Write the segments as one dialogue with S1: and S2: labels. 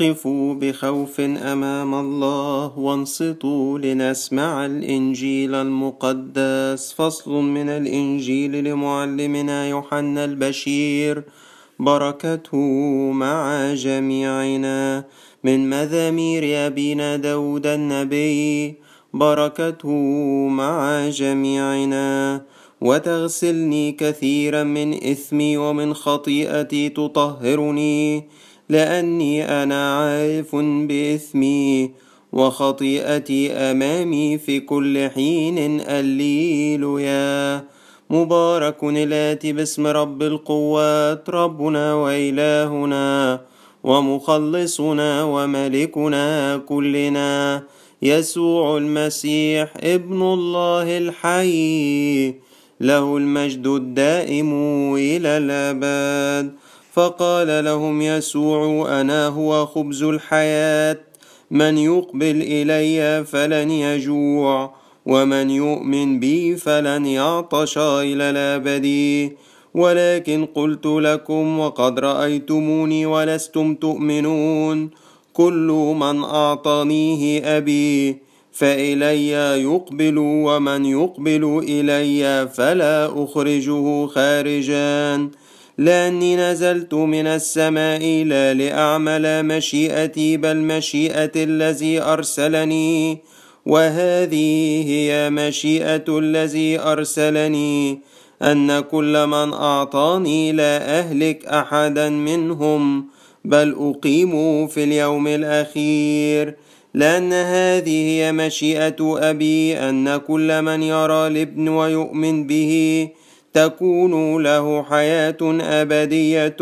S1: قفوا بخوف أمام الله وانصتوا لنسمع الإنجيل المقدس. فصل من الإنجيل لمعلمنا يوحنا البشير. بركته مع جميعنا. من مزامير أبينا داود النبي. بركته مع جميعنا. وتغسلني كثيرا من إثمي ومن خطيئتي تطهرني. لأني أنا عارف بإثمي وخطيئتي أمامي في كل حين الليلويا مبارك الاتي باسم رب القوات ربنا وإلهنا ومخلصنا وملكنا كلنا. يسوع المسيح ابن الله الحي له المجد الدائم إلى الأبد. فقال لهم يسوع أنا هو خبز الحياة. من يقبل إلي فلن يجوع ومن يؤمن بي فلن يعطش إلى الأبد. ولكن قلت لكم وقد رأيتموني ولستم تؤمنون. كل من أعطانيه أبي فإلي يقبل ومن يقبل إلي فلا أخرجه خارجا. لاني نزلت من السماء لا لأعمل مشيئتي بل مشيئة الذي أرسلني. وهذه هي مشيئة الذي أرسلني أن كل من أعطاني لا أهلك أحدا منهم بل اقيم في اليوم الأخير. لأن هذه هي مشيئة أبي أن كل من يرى الابن ويؤمن به تكون له حياة أبدية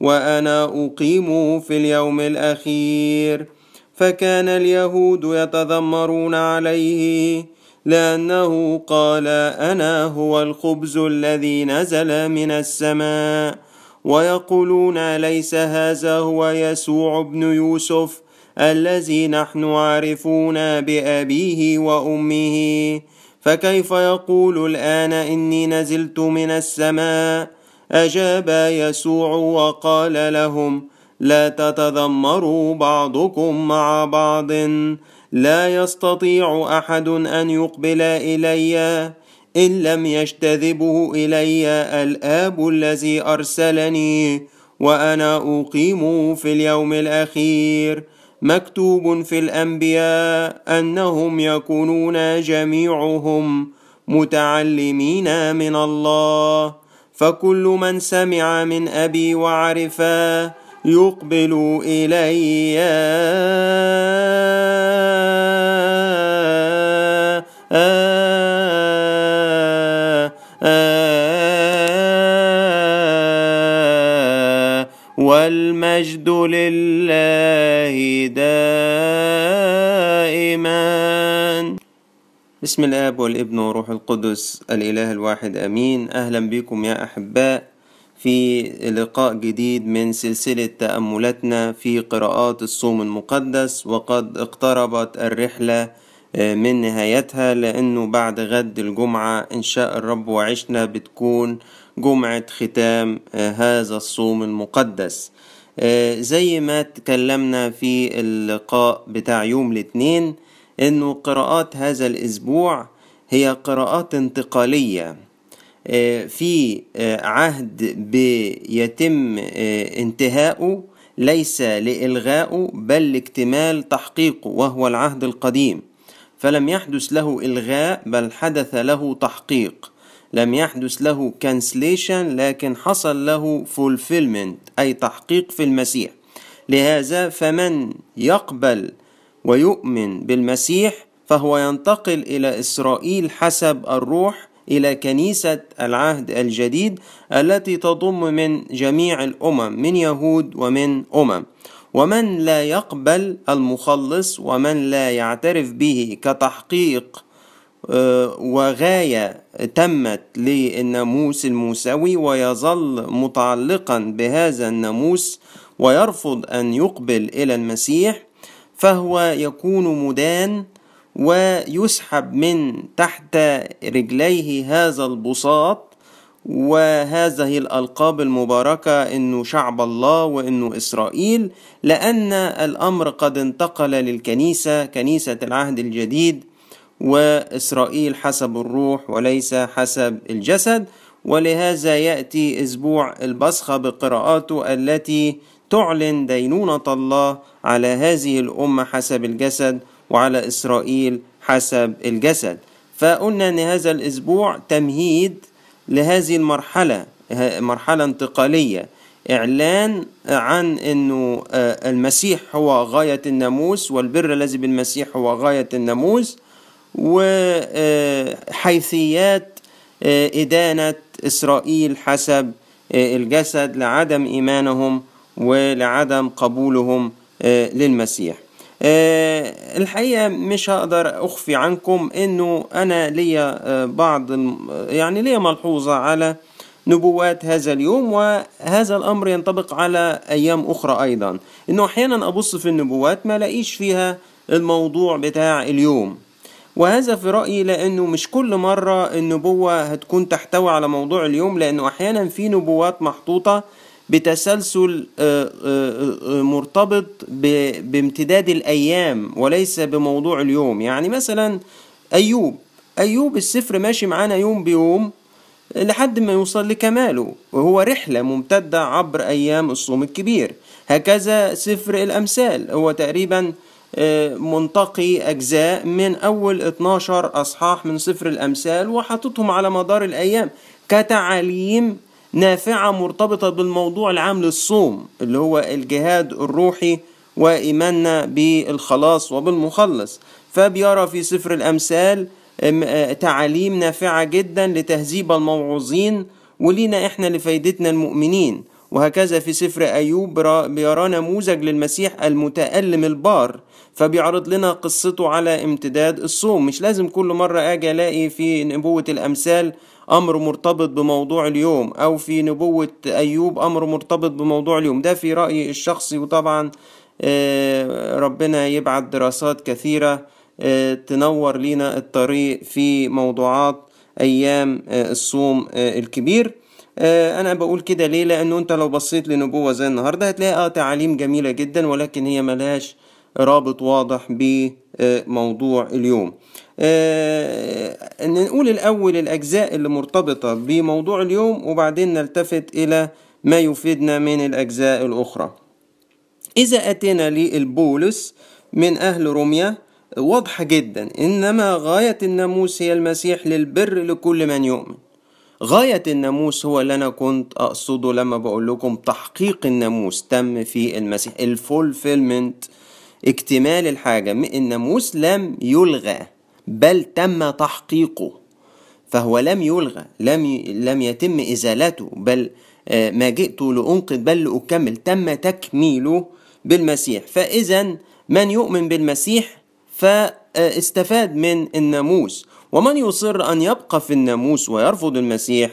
S1: وأنا أقيم في اليوم الأخير. فكان اليهود يتذمرون عليه لأنه قال أنا هو الخبز الذي نزل من السماء. ويقولون ليس هذا هو يسوع ابن يوسف الذي نحن عارفون بأبيه وأمه. فكيف يقول الآن إني نزلت من السماء؟ أجاب يسوع وقال لهم لا تتذمروا بعضكم مع بعض. لا يستطيع أحد أن يقبل إلي إن لم يجتذبه إلي الآب الذي أرسلني وأنا أقيم في اليوم الأخير. مكتوب في الأنبياء أنهم يكونون جميعهم متعلمين من الله. فكل من سمع من أبي وعرفه يقبل إلي. والمجد لله دائما. بسم الآب والابن وروح القدس الإله الواحد آمين. أهلا بكم يا أحباء في لقاء جديد من سلسلة تأملاتنا في قراءات الصوم المقدس. وقد اقتربت الرحلة من نهايتها لأنه بعد غد الجمعة إن شاء الرب وعشنا بتكون جمعة ختام هذا الصوم المقدس. زي ما تكلمنا في اللقاء بتاع يوم الاثنين إنه قراءات هذا الأسبوع هي قراءات انتقالية. في عهد بيتم انتهاؤه ليس لإلغائه بل لاكتمال تحقيقه وهو العهد القديم. فلم يحدث له إلغاء بل حدث له تحقيق. لم يحدث له cancellation لكن حصل له fulfillment أي تحقيق في المسيح. لهذا فمن يقبل ويؤمن بالمسيح فهو ينتقل إلى إسرائيل حسب الروح إلى كنيسة العهد الجديد التي تضم من جميع الأمم من يهود ومن أمم. ومن لا يقبل المخلص ومن لا يعترف به كتحقيق وغاية تمت للناموس الموسوي ويظل متعلقا بهذا الناموس ويرفض أن يقبل إلى المسيح فهو يكون مدان ويسحب من تحت رجليه هذا البساط وهذه الألقاب المباركة إنه شعب الله وإنه إسرائيل لأن الأمر قد انتقل للكنيسة كنيسة العهد الجديد وإسرائيل حسب الروح وليس حسب الجسد ولهذا يأتي أسبوع البصخة بقراءاته التي تعلن دينونة الله على هذه الأمة حسب الجسد وعلى إسرائيل حسب الجسد. فقلنا أن هذا الأسبوع تمهيد لهذه المرحلة مرحلة انتقالية. إعلان عن أنه المسيح هو غاية الناموس والبر الذي بالمسيح هو غاية الناموس. وحيثيات إدانة إسرائيل حسب الجسد لعدم إيمانهم ولعدم قبولهم للمسيح. الحقيقة مش هقدر أخفي عنكم إنه أنا ليا بعض يعني ليا ملحوظة على نبوات هذا اليوم وهذا الأمر ينطبق على أيام أخرى أيضا. إنه أحيانا أبص في النبوات ما لاقيش فيها الموضوع بتاع اليوم. وهذا في رأيي لأنه مش كل مرة النبوة هتكون تحتوي على موضوع اليوم لأنه أحيانا في نبوات محطوطة بتسلسل مرتبط بامتداد الأيام وليس بموضوع اليوم. يعني مثلا أيوب أيوب السفر ماشي معانا يوم بيوم لحد ما يوصل لكماله وهو رحلة ممتدة عبر أيام الصوم الكبير. هكذا سفر الأمثال هو تقريبا منتقي أجزاء من أول 12 أصحاح من سفر الأمثال وحطتهم على مدار الأيام كتعاليم نافعة مرتبطة بالموضوع العام للصوم اللي هو الجهاد الروحي وإيماننا بالخلاص وبالمخلص. فبيرى في سفر الأمثال تعاليم نافعة جدا لتهذيب الموعوظين ولينا إحنا لفايدتنا المؤمنين. وهكذا في سفر أيوب بيرى نموذج للمسيح المتألم البار فبيعرض لنا قصته على امتداد الصوم. مش لازم كل مرة أجي ألاقي في نبوة الأمثال أمر مرتبط بموضوع اليوم أو في نبوة أيوب أمر مرتبط بموضوع اليوم. ده في رأيي الشخصي وطبعا ربنا يبعت دراسات كثيرة تنور لنا الطريق في موضوعات أيام الصوم الكبير. أنا بقول كده ليه؟ لأنه أنت لو بصيت لنبوة زي النهارده هتلاقي آه تعاليم جميلة جدا ولكن هي ملهاش رابط واضح بموضوع اليوم. آه نقول الأول الأجزاء اللي مرتبطة بموضوع اليوم وبعدين نلتفت إلى ما يفيدنا من الأجزاء الأخرى. إذا أتينا للبولس من أهل روميا واضحة جدا إنما غاية الناموس هي المسيح للبر لكل من يؤمن. غاية الناموس هو اللي أنا كنت أقصده لما بقول لكم تحقيق الناموس. تم في المسيح الفولفيلمنت اكتمال الحاجة. الناموس لم يلغى بل تم تحقيقه. فهو لم يلغى لم لم يتم إزالته بل ما جئت لأنقذ بل لأكمل. تم تكميله بالمسيح. فإذا من يؤمن بالمسيح فاستفاد من الناموس. ومن يصر أن يبقى في الناموس ويرفض المسيح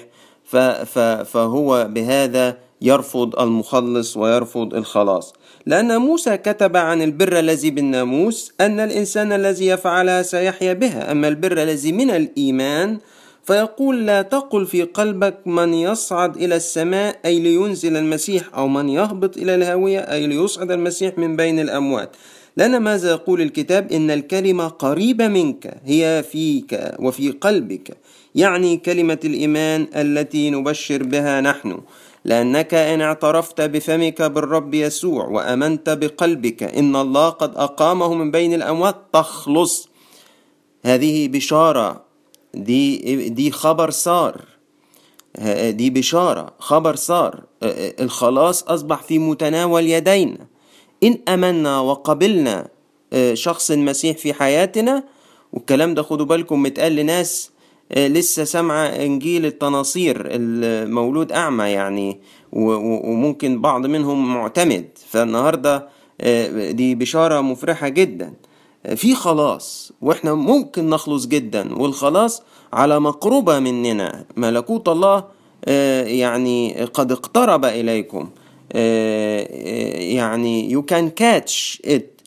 S1: فهو بهذا يرفض المخلص ويرفض الخلاص. لأن موسى كتب عن البر الذي بالناموس أن الإنسان الذي يفعلها سيحيا بها. أما البر الذي من الإيمان فيقول لا تقل في قلبك من يصعد إلى السماء أي لينزل المسيح أو من يهبط إلى الهاوية أي ليصعد المسيح من بين الأموات. لأن ماذا يقول الكتاب؟ إن الكلمة قريبة منك هي فيك وفي قلبك. يعني كلمة الإيمان التي نبشر بها نحن. لأنك إن اعترفت بفمك بالرب يسوع وأمنت بقلبك إن الله قد أقامه من بين الأموات تخلص. هذه بشارة. دي دي خبر صار. دي بشارة خبر صار. الخلاص أصبح في متناول يدينا. إن أمنا وقبلنا شخص المسيح في حياتنا والكلام ده خدوا بالكم متقال لناس لسه سامعة إنجيل التناصير المولود أعمى يعني وممكن بعض منهم معتمد. فالنهاردة دي بشارة مفرحة جدا. في خلاص وإحنا ممكن نخلص جدا والخلاص على مقربة مننا. ملكوت الله يعني قد اقترب إليكم. يعني you can catch it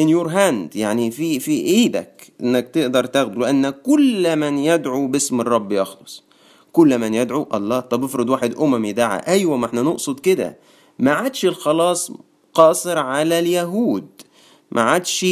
S1: in your hand. يعني في في إيدك انك تقدر تاخده لأن كل من يدعو باسم الرب يخلص. كل من يدعو الله. طب افرض واحد أممي دعا أيوة ما إحنا نقصد كده. ما عادش الخلاص قاصر على اليهود. ما عادش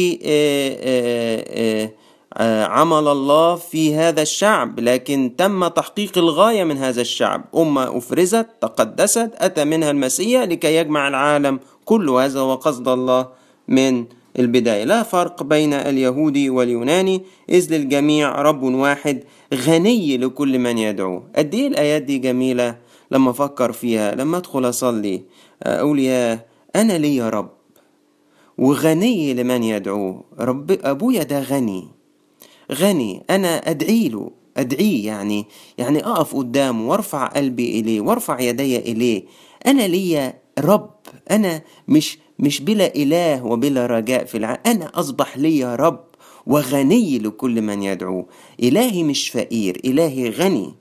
S1: عمل الله في هذا الشعب لكن تم تحقيق الغاية من هذا الشعب. أمة أفرزت تقدست أتى منها المسيح لكي يجمع العالم كل هذا هو قصد الله من البداية. لا فرق بين اليهودي واليوناني إذ للجميع رب واحد غني لكل من يدعو. قد إيه الآيات دي جميلة؟ لما أفكر فيها لما أدخل أصلي أقول يا أنا لي رب وغني لمن يدعوه رب أبويا ده غني. غني أنا أدعي له أدعيه يعني يعني أقف قدامه وأرفع قلبي إليه وأرفع يدي إليه. أنا ليا رب أنا مش مش بلا إله وبلا رجاء في العالم أنا أصبح لي رب وغني لكل من يدعوه إلهي مش فقير إلهي غني.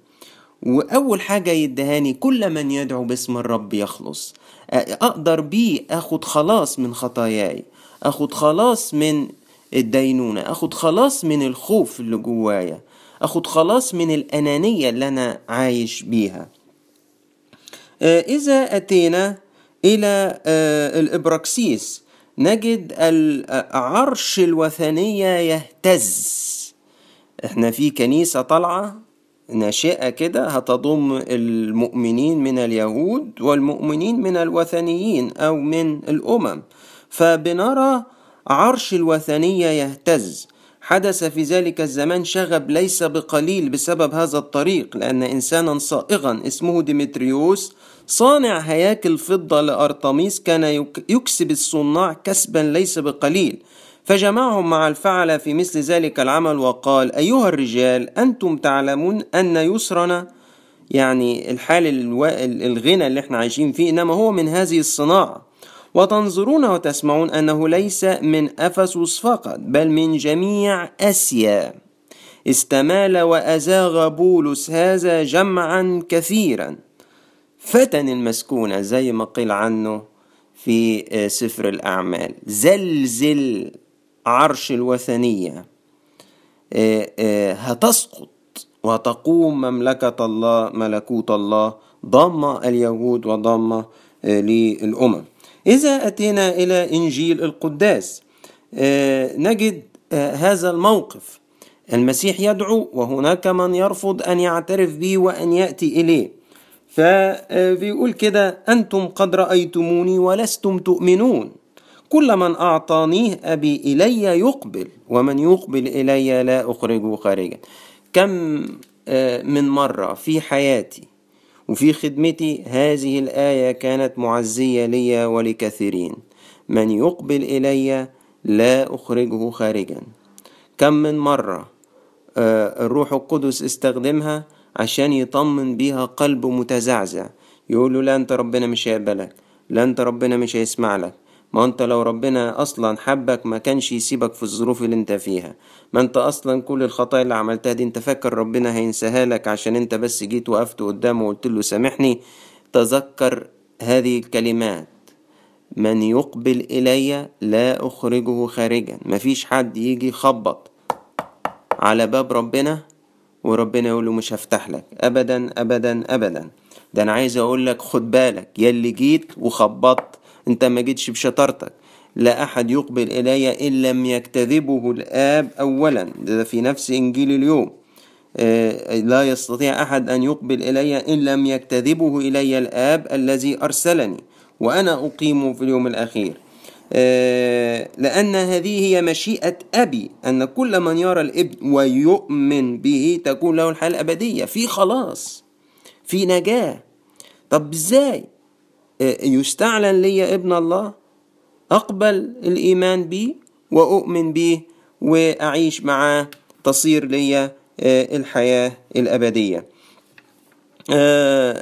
S1: وأول حاجة يدهاني كل من يدعو باسم الرب يخلص. أقدر بيه أخد خلاص من خطاياي أخد خلاص من الدينونة. أخد خلاص من الخوف اللي جوايا. أخد خلاص من الأنانية اللي أنا عايش بيها. إذا أتينا إلى الإبراكسيس نجد العرش الوثنية يهتز. إحنا في كنيسة طالعة ناشئة كده هتضم المؤمنين من اليهود والمؤمنين من الوثنيين أو من الأمم. فبنرى عرش الوثنية يهتز. حدث في ذلك الزمان شغب ليس بقليل بسبب هذا الطريق لأن إنسانا صائغا اسمه ديمتريوس صانع هياكل فضة لأرطميس كان يكسب الصناع كسبا ليس بقليل. فجمعهم مع الفعل في مثل ذلك العمل وقال أيها الرجال أنتم تعلمون أن يسرنا يعني الحال الغنى اللي إحنا عايشين فيه إنما هو من هذه الصناعة. وتنظرون وتسمعون أنه ليس من أفسس فقط بل من جميع أسيا. استمال وأزاغ بولس هذا جمعا كثيرا. فتن المسكونة زي ما قيل عنه في سفر الأعمال. زلزل عرش الوثنية. هتسقط وتقوم مملكة الله ملكوت الله ضم اليهود وضم للأمم. إذا أتينا إلى إنجيل القداس نجد هذا الموقف. المسيح يدعو وهناك من يرفض أن يعترف به وأن يأتي إليه. فبيقول كده أنتم قد رأيتموني ولستم تؤمنون. كل من أعطانيه أبي إلي يقبل ومن يقبل إلي لا أخرجه خارجا. كم من مرة في حياتي وفي خدمتي هذه الآية كانت معزية لي ولكثيرين. من يقبل إلي لا أخرجه خارجا. كم من مرة الروح القدس استخدمها عشان يطمن بيها قلب متزعزع. يقول له لا انت ربنا مش هيقبلك لا انت ربنا مش هيسمع لك. ما انت لو ربنا أصلا حبك ما كانش يسيبك في الظروف اللي انت فيها. ما انت أصلا كل الخطايا اللي عملتها دي انت فاكر ربنا هينساها لك عشان انت بس جيت وقفت قدامه وقلت له سامحني؟ تذكر هذه الكلمات. من يقبل إلي لا أخرجه خارجا. مفيش حد يجي يخبط على باب ربنا وربنا يقول له مش هفتح لك. ابدا ابدا ابدا. ده أنا عايز أقول لك خد بالك يلي جيت وخبطت انت ما جيتش بشطارتك. لا أحد يقبل إلي إن لم يكتذبه الآب اولا. ده في نفس إنجيل اليوم. لا يستطيع أحد أن يقبل إلي إن لم يكتذبه إلي الآب الذي أرسلني. وأنا اقيمه في اليوم الأخير. لأن هذه هي مشيئة أبي أن كل من يرى الإبن ويؤمن به تكون له الحياة الأبدية. في خلاص. في نجاة. طب إزاي؟ يستعلن لي ابن الله أقبل الإيمان به وأؤمن به وأعيش معاه تصير لي الحياة الأبدية.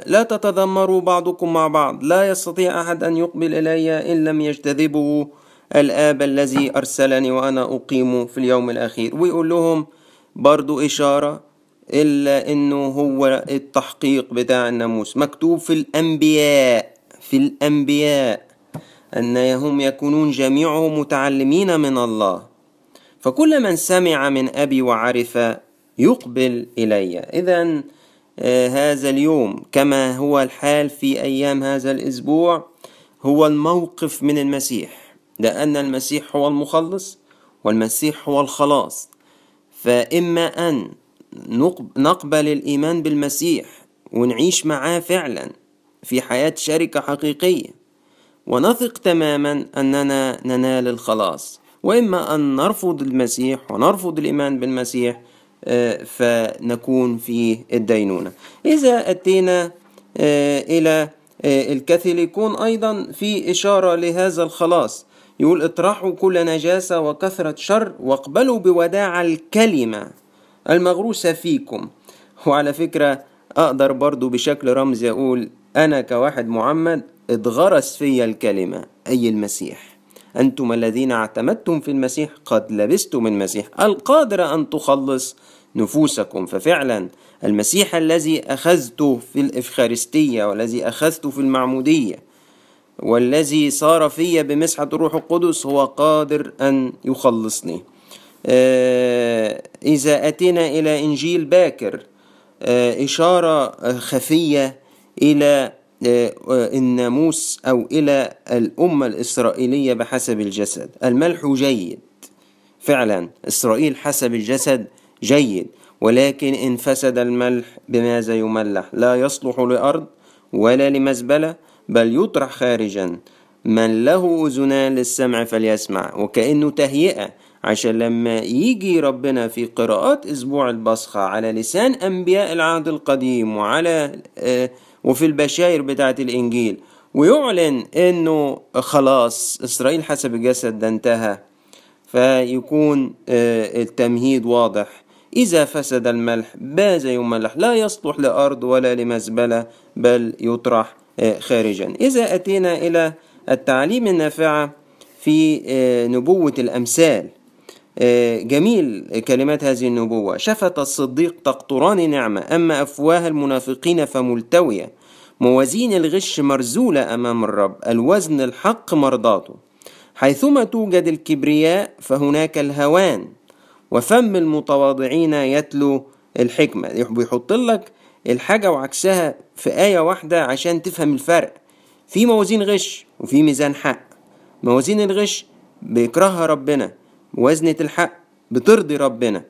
S1: لا تتذمروا بعضكم مع بعض. لا يستطيع أحد أن يقبل إلي إن لم يجتذبه الآب الذي أرسلني وأنا أقيم في اليوم الأخير. ويقول لهم برضو إشارة إلا إنه هو التحقيق بتاع الناموس. مكتوب في الأنبياء. في الأنبياء أنهم يكونون جميعهم متعلمين من الله. فكل من سمع من أبي وعرف يقبل إلي. إذا هذا اليوم كما هو الحال في أيام هذا الأسبوع هو الموقف من المسيح. لأن المسيح هو المخلص والمسيح هو الخلاص. فإما أن نقبل الإيمان بالمسيح ونعيش معاه فعلا في حياة شركة حقيقية. ونثق تماما أننا ننال الخلاص. وإما أن نرفض المسيح ونرفض الإيمان بالمسيح آه، فنكون في الدينونة. إذا أتينا آه، إلى آه، الكاثوليكون أيضا في إشارة لهذا الخلاص. يقول اطرحوا كل نجاسة وكثرة شر واقبلوا بوداع الكلمة المغروسة فيكم. وعلى فكرة أقدر برضو بشكل رمزي أقول أنا كواحد معمد اتغرس في الكلمة أي المسيح. أنتم الذين اعتمدتم في المسيح قد لبستم المسيح. القادر أن تخلص نفوسكم. ففعلا المسيح الذي أخذته في الإفخارستية والذي أخذته في المعمودية والذي صار في بمسحة الروح القدس هو قادر أن يخلصني. آه، إذا أتينا إلى إنجيل باكر آه، إشارة خفية إلى آه، الناموس أو إلى الأمة الإسرائيلية بحسب الجسد. الملح جيد. فعلا إسرائيل حسب الجسد جيد ولكن إن فسد الملح بماذا يملح لا يصلح لأرض ولا لمزبلة بل يطرح خارجا. من له أذنان للسمع فليسمع. وكأنه تهيئة عشان لما يجي ربنا في قراءات أسبوع البصخة على لسان أنبياء العهد القديم وعلى آه وفي البشاير بتاعة الإنجيل. ويعلن إنه خلاص إسرائيل حسب الجسد ده انتهى. فيكون آه التمهيد واضح. إذا فسد الملح باز يملح لا يصلح لأرض ولا لمزبلة بل يطرح آه خارجا. إذا أتينا إلى التعليم النافعة في آه نبوة الأمثال. جميل كلمات هذه النبوة. شفت الصديق تقطران نعمة أما أفواه المنافقين فملتوية. موازين الغش مرزولة أمام الرب الوزن الحق مرضاته. حيثما توجد الكبرياء فهناك الهوان. وفم المتواضعين يتلو الحكمة. بيحط لك الحاجة وعكسها في آية واحدة عشان تفهم الفرق. في موازين غش وفي ميزان حق. موازين الغش بيكرهها ربنا. وزنة الحق بترضي ربنا.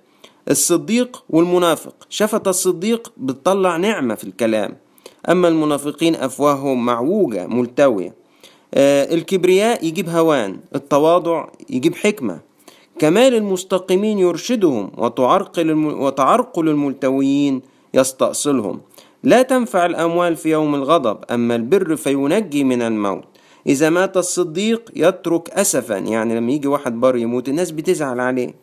S1: الصديق والمنافق. شفت الصديق بتطلع نعمة في الكلام. أما المنافقين أفواههم معوجة ملتوية. آه الكبرياء يجيب هوان التواضع يجيب حكمة. كمال المستقيمين يرشدهم وتعرقل, الم... وتعرقل الملتويين يستأصلهم. لا تنفع الأموال في يوم الغضب أما البر فينجي من الموت. إذا مات الصديق يترك أسفا. يعني لما يجي واحد بار يموت الناس بتزعل عليه.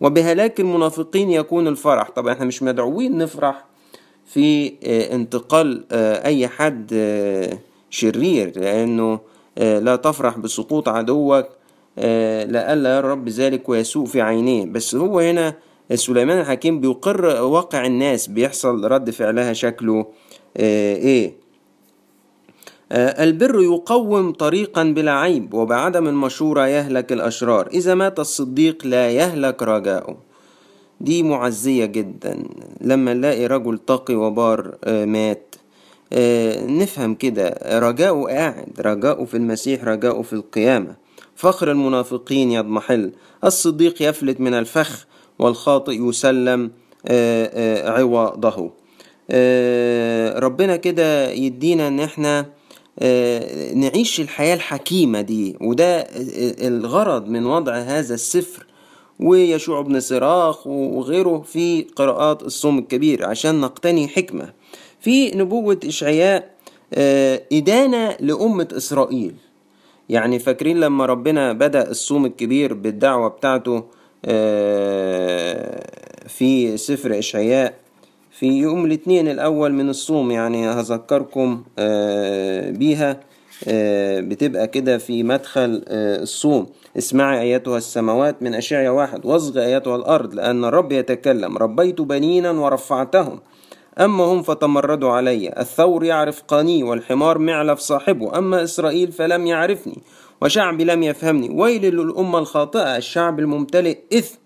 S1: وبهلاك المنافقين يكون الفرح. طبعا إحنا مش مدعوين نفرح في آه، انتقال آه، أي حد آه، شرير. لأنه لا تفرح بسقوط عدوك لألا يرى رب ذلك ويسوء في عينيه. بس هو هنا سليمان الحكيم بيقر واقع الناس. بيحصل رد فعلها شكله إيه؟ البر يقوم طريقا بلا عيب وبعدم المشورة يهلك الأشرار. إذا مات الصديق لا يهلك رجاؤه. دي معزية جدا. لما نلاقي رجل تقي وبار آه، مات آه، نفهم كده. رجاؤه قاعد رجاؤه في المسيح رجاؤه في القيامة. فخر المنافقين يضمحل. الصديق يفلت من الفخ والخاطئ يسلم عوضه. ربنا كده يدينا إن إحنا آه، نعيش الحياة الحكيمة دي. وده الغرض من وضع هذا السفر. ويشوع بن صراخ وغيره في قراءات الصوم الكبير عشان نقتني حكمة. في نبوة إشعياء آه، إدانة لأمة إسرائيل. يعني فاكرين لما ربنا بدأ الصوم الكبير بالدعوة بتاعته آه، في سفر إشعياء؟ في يوم الاثنين الأول من الصوم يعني هذكركم آه، بيها آه، بتبقى كده في مدخل آه، الصوم. اسمعي أيتها السماوات من أشعيا واحد واصغ أيتها الأرض لأن الرب يتكلم ربيت بنينا ورفعتهم أما هم فتمردوا علي الثور يعرف قاني والحمار معلف صاحبه أما إسرائيل فلم يعرفني وشعبي لم يفهمني ويل للأمة الخاطئة الشعب الممتلئ إثم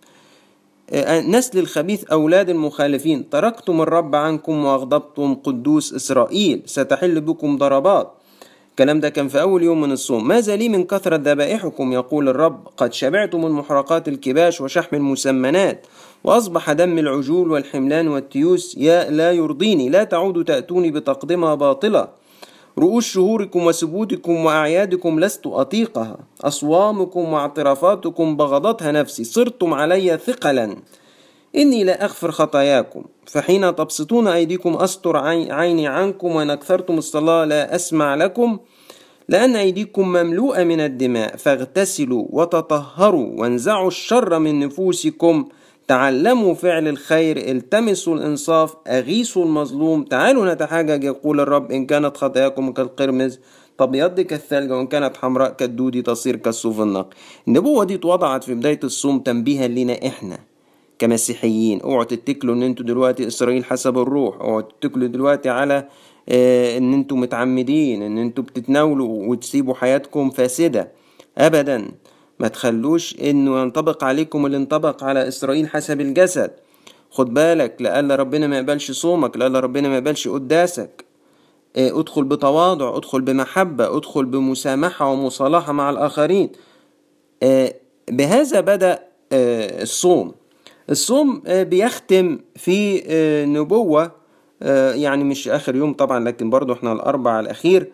S1: نسل الخبيث أولاد المخالفين. تركتم الرب عنكم وأغضبتم قدوس إسرائيل. ستحل بكم ضربات. الكلام ده كان في أول يوم من الصوم. ماذا لي من كثرة ذبائحكم يقول الرب. قد شبعتم المحرقات الكباش وشحم المسمنات. وأصبح دم العجول والحملان والتيوس يا لا يرضيني. لا تعودوا تأتوني بتقدمة باطلة. رؤوس شهوركم وسبوتكم وأعيادكم لست أطيقها. أصوامكم واعترافاتكم بغضتها نفسي. صرتم علي ثقلا. إني لا أغفر خطاياكم. فحين تبسطون أيديكم أستر عيني عنكم وإن أكثرتم الصلاة لا أسمع لكم. لأن أيديكم مملوءة من الدماء. فاغتسلوا وتطهروا وانزعوا الشر من نفوسكم. تعلموا فعل الخير التمسوا الإنصاف أغيثوا المظلوم. تعالوا نتحاجج يقول الرب إن كانت خطاياكم كالقرمز تبيض كالثلج وإن كانت حمراء كالدود تصير كالصوف النقي. النبوة دي اتوضعت في بداية الصوم تنبيها لنا إحنا كمسيحيين. اوعوا تتكلوا إن أنتوا دلوقتي إسرائيل حسب الروح. اوعوا تتكلوا دلوقتي على آه إن أنتوا متعمدين إن أنتوا بتتناولوا وتسيبوا حياتكم فاسدة. ابدا. ما تخلوش إنه ينطبق عليكم اللي انطبق على إسرائيل حسب الجسد. خد بالك لألا ربنا ما يقبلش صومك لألا ربنا ما يقبلش قداسك. آه ادخل بتواضع ادخل بمحبة ادخل بمسامحة ومصالحة مع الآخرين. آه بهذا بدأ الصوم. الصوم بيختم في نبوة. يعني مش آخر يوم طبعا لكن برضو إحنا الأربع الأخير.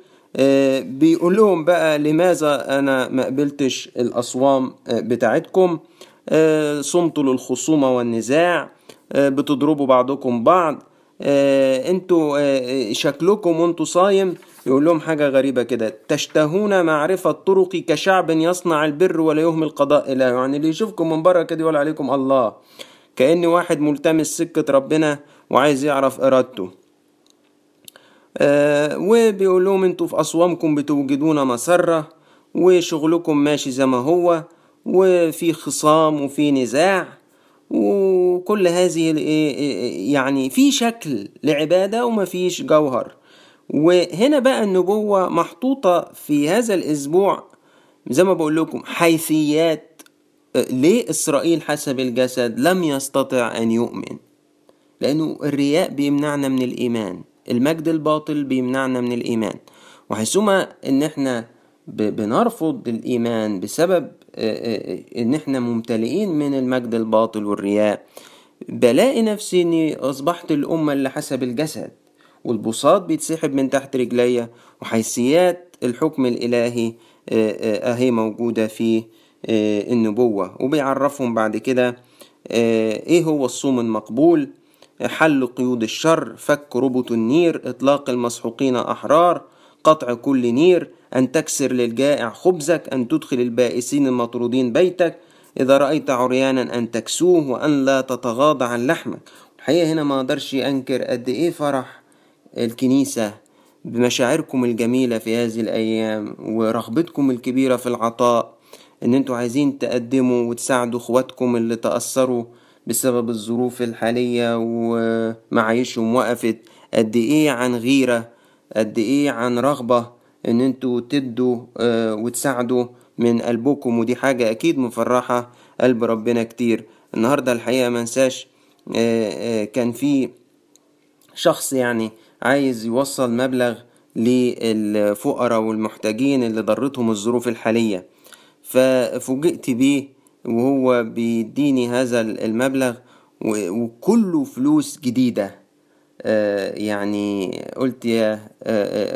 S1: بيقول لهم بقى لماذا أنا ما قبلتش الأصوام بتاعتكم؟ صمتوا للخصومة والنزاع بتضربوا بعضكم بعض أنتوا شكلكم وانتوا صايم. يقول لهم حاجة غريبة كده تشتهون معرفة طرقي كشعب يصنع البر ولا يهمل قضاء إله يعني اللي يشوفكم من بره كده يقول عليكم الله. كأن واحد ملتمس سكة ربنا وعايز يعرف إرادته. آه وبيقول لهم أنتوا في أصوامكم بتوجدون مسرة وشغلكم ماشي زي ما هو وفي خصام وفي نزاع وكل هذه يعني في شكل لعبادة وما فيش جوهر. وهنا بقى النبوة محطوطة في هذا الأسبوع زي ما بقول لكم حيثيات ليه إسرائيل حسب الجسد لم يستطع أن يؤمن لأنه الرياء بيمنعنا من الإيمان. المجد الباطل بيمنعنا من الإيمان. وحيثما إن إحنا بنرفض الإيمان بسبب إن إحنا ممتلئين من المجد الباطل والرياء بلاقي نفسي إني أصبحت الأمة اللي حسب الجسد والبساط بيتسحب من تحت رجليا وحيثيات الحكم الإلهي أهي موجودة في النبوة. وبيعرفهم بعد كده إيه هو الصوم المقبول؟ حل قيود الشر فك ربط النير إطلاق المسحوقين أحرار قطع كل نير أن تكسر للجائع خبزك أن تدخل البائسين المطرودين بيتك إذا رأيت عريانا أن تكسوه وأن لا تتغاضى عن لحمك. الحقيقة هنا ما أقدرش أنكر قد إيه فرح الكنيسة بمشاعركم الجميلة في هذه الأيام ورغبتكم الكبيرة في العطاء إن أنتوا عايزين تقدموا وتساعدوا إخواتكم اللي تأثروا بسبب الظروف الحالية ومعايشهم وقفت. قد إيه عن غيرة؟ قد إيه عن رغبة إن أنتوا تدوا وتساعدوا من قلبكم؟ ودي حاجة أكيد مفرحة قلب ربنا كتير. النهاردة الحقيقة منساش كان في شخص يعني عايز يوصل مبلغ للفقراء والمحتاجين اللي ضرتهم الظروف الحالية. ففوجئت بيه وهو بيديني هذا المبلغ وكله فلوس جديدة. يعني قلت يا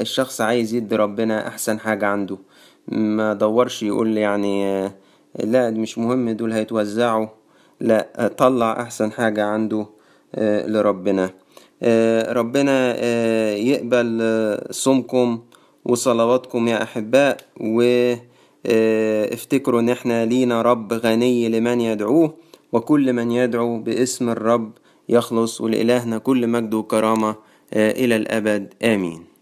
S1: الشخص عايز يدي ربنا أحسن حاجة عنده. ما دورش يقول يعني لا مش مهم دول هيتوزعوا. لا طلع أحسن حاجة عنده لربنا. ربنا يقبل صومكم وصلواتكم يا أحباء وافتكروا إن إحنا لينا رب غني لمن يدعوه وكل من يدعو باسم الرب يخلص ولإلهنا كل مجد وكرامة إلى الأبد. آمين.